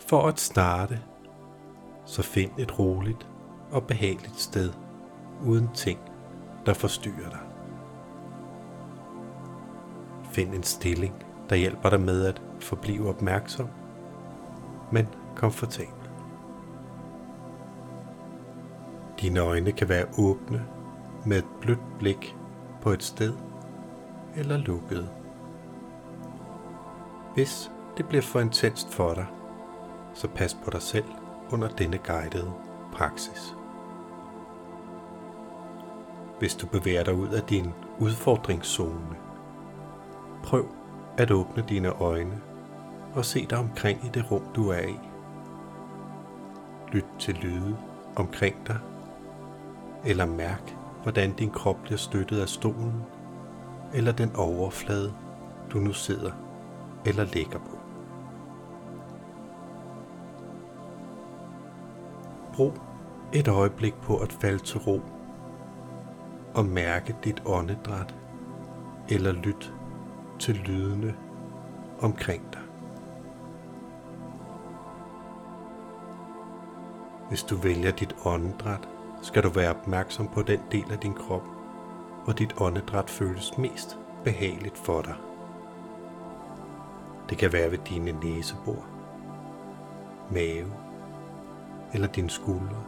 For at starte, så find et roligt og behageligt sted uden ting, der forstyrrer dig. Find en stilling, der hjælper dig med at forblive opmærksom, men komfortabel. Dine øjne kan være åbne med et blødt blik på et sted eller lukkede. Hvis det bliver for intenst for dig, så pas på dig selv under denne guidede praksis. Hvis du bevæger dig ud af din udfordringszone, prøv at åbne dine øjne og se dig omkring i det rum, du er i. Lyt til lyde omkring dig, eller mærk, hvordan din krop bliver støttet af stolen eller den overflade, du nu sidder eller ligger på. Brug et øjeblik på at falde til ro og mærke dit åndedræt eller lyt til lydene omkring dig. Hvis du vælger dit åndedræt, skal du være opmærksom på den del af din krop, hvor dit åndedræt føles mest behageligt for dig. Det kan være ved dine næsebor, mave eller dine skuldre,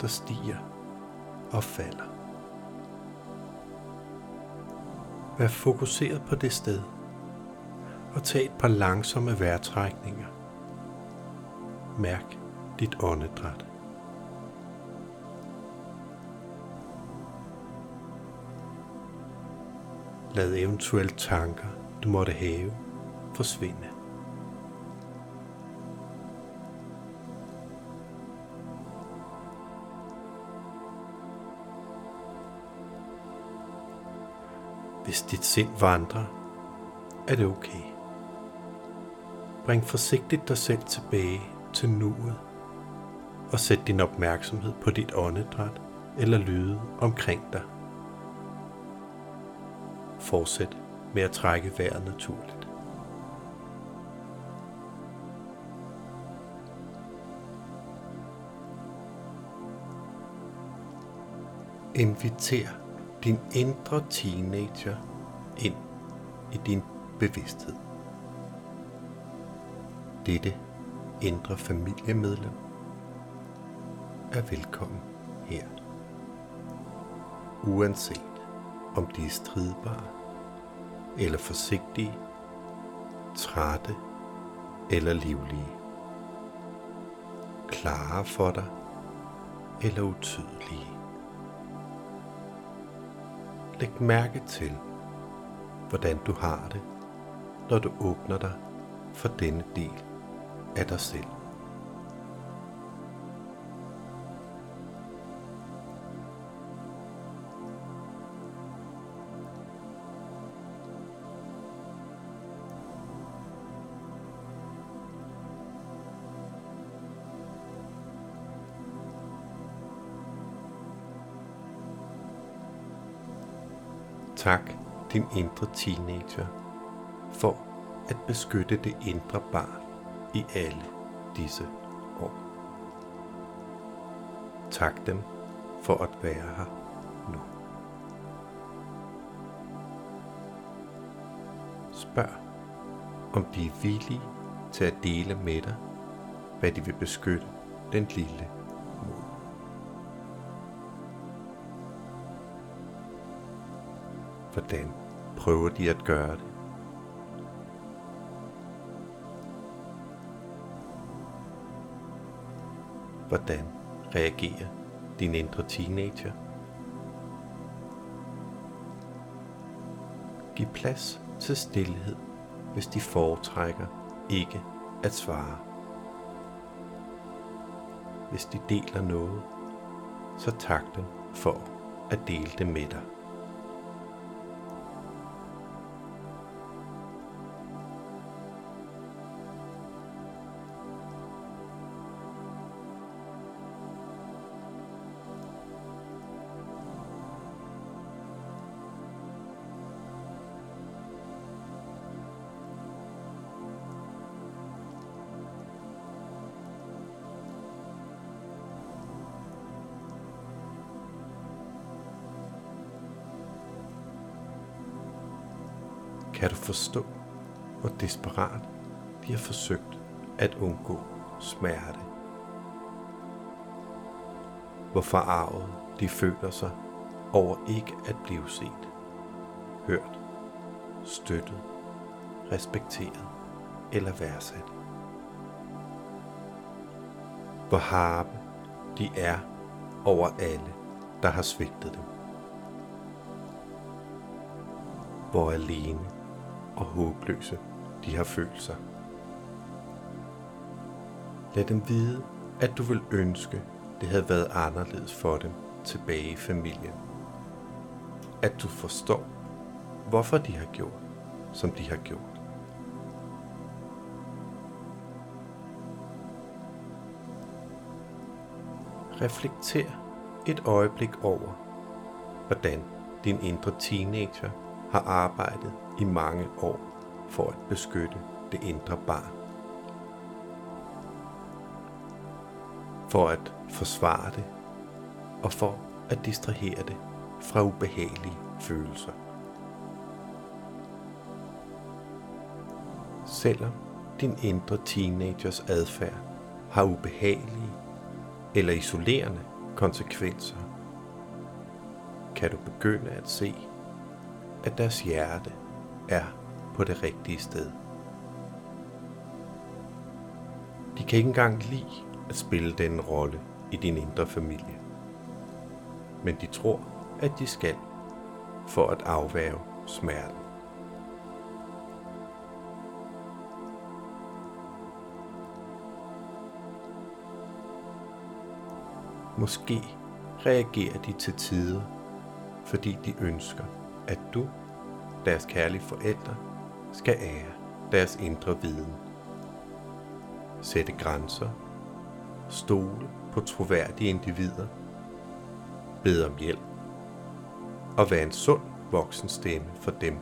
der stiger og falder. Vær fokuseret på det sted og tag et par langsomme vejrtrækninger. Mærk dit åndedræt. Lad eventuelle tanker, du måtte have, forsvinde. Hvis dit sind vandrer, er det okay. Bring forsigtigt dig selv tilbage til nuet og sæt din opmærksomhed på dit åndedræt eller lyde omkring dig. Fortsæt med at trække vejret naturligt. Inviter din indre teenager ind i din bevidsthed. Dette indre familiemedlem er velkommen her. Uanset om de er stridbare eller forsigtige, trætte eller livlige. Klare for dig eller utydelige. Læg mærke til, hvordan du har det, når du åbner dig for denne del af dig selv. Tak, din indre teenager, for at beskytte det indre barn i alle disse år. Tak dem for at være her nu. Spørg, om de er villige til at dele med dig, hvad de vil beskytte den lille Hvordan prøver de at gøre det? Hvordan reagerer din indre teenager? Giv plads til stillhed, hvis de foretrækker ikke at svare. Hvis de deler noget, så tak dem for at dele det med dig. Kan du forstå, hvor desperat de har forsøgt at undgå smerte. Hvor forarvet de føler sig over ikke at blive set, hørt, støttet, respekteret eller værdsat. Hvor harpe de er over alle, der har svigtet dem. Hvor alene og håbløse de har følt sig. Lad dem vide, at du vil ønske, det havde været anderledes for dem tilbage i familien. At du forstår, hvorfor de har gjort, som de har gjort. Reflekter et øjeblik over, hvordan din indre teenager har arbejdet i mange år for at beskytte det indre barn. For at forsvare det og for at distrahere det fra ubehagelige følelser. Selvom din indre teenagers adfærd har ubehagelige eller isolerende konsekvenser, kan du begynde at se, at deres hjerte er på det rigtige sted. De kan ikke engang lide at spille den rolle i din indre familie. Men de tror, at de skal for at afværge smerten. Måske reagerer de til tider, fordi de ønsker, at du, deres kærlige forældre, skal ære deres indre viden. Sætte grænser, stole på troværdige individer, bede om hjælp og være en sund voksen stemme for dem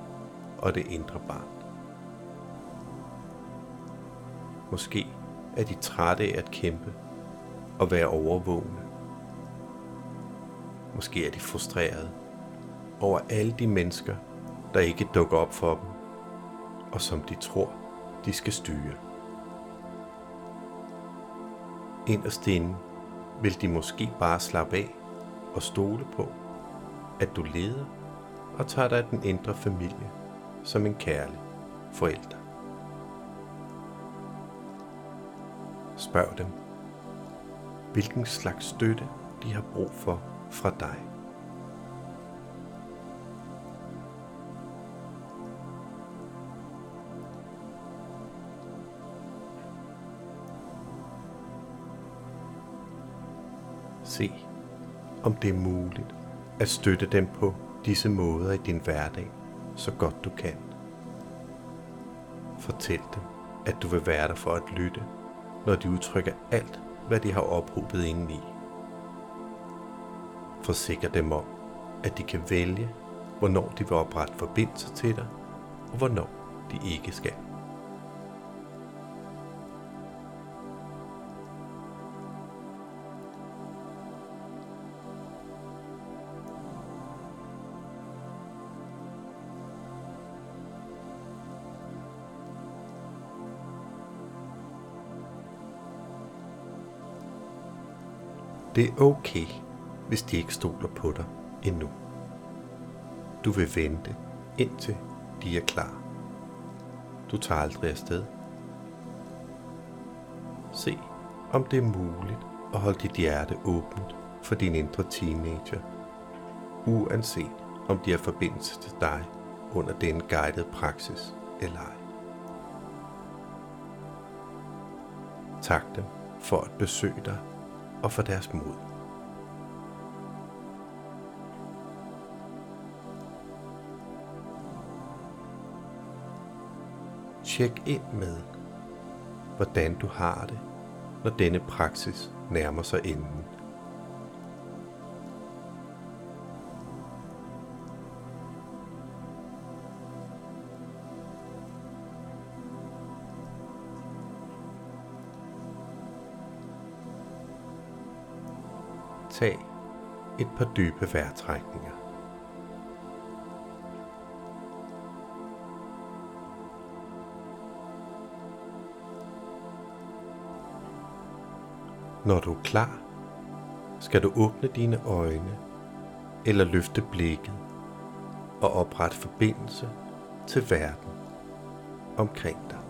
og det indre barn. Måske er de trætte af at kæmpe og være overvågne Måske er de frustrerede over alle de mennesker, der ikke dukker op for dem, og som de tror, de skal styre. Inderst inde vil de måske bare slappe af og stole på, at du leder og tager dig af den indre familie som en kærlig forælder. Spørg dem, hvilken slags støtte de har brug for fra dig. Se, om det er muligt at støtte dem på disse måder i din hverdag, så godt du kan. Fortæl dem, at du vil være der for at lytte, når de udtrykker alt, hvad de har ophobet indeni. Forsikre dem om, at de kan vælge, hvornår de vil oprette forbindelse til dig, og hvornår de ikke skal. Det er okay hvis de ikke stoler på dig endnu. Du vil vente, indtil de er klar. Du tager aldrig afsted. Se, om det er muligt at holde dit hjerte åbent for din indre teenager, uanset om de har forbindelse til dig under den guidede praksis eller ej. Tak dem for at besøge dig og for deres mod. Tjek ind med, hvordan du har det, når denne praksis nærmer sig enden. Tag et par dybe vejrtrækninger. Når du er klar, skal du åbne dine øjne eller løfte blikket og oprette forbindelse til verden omkring dig.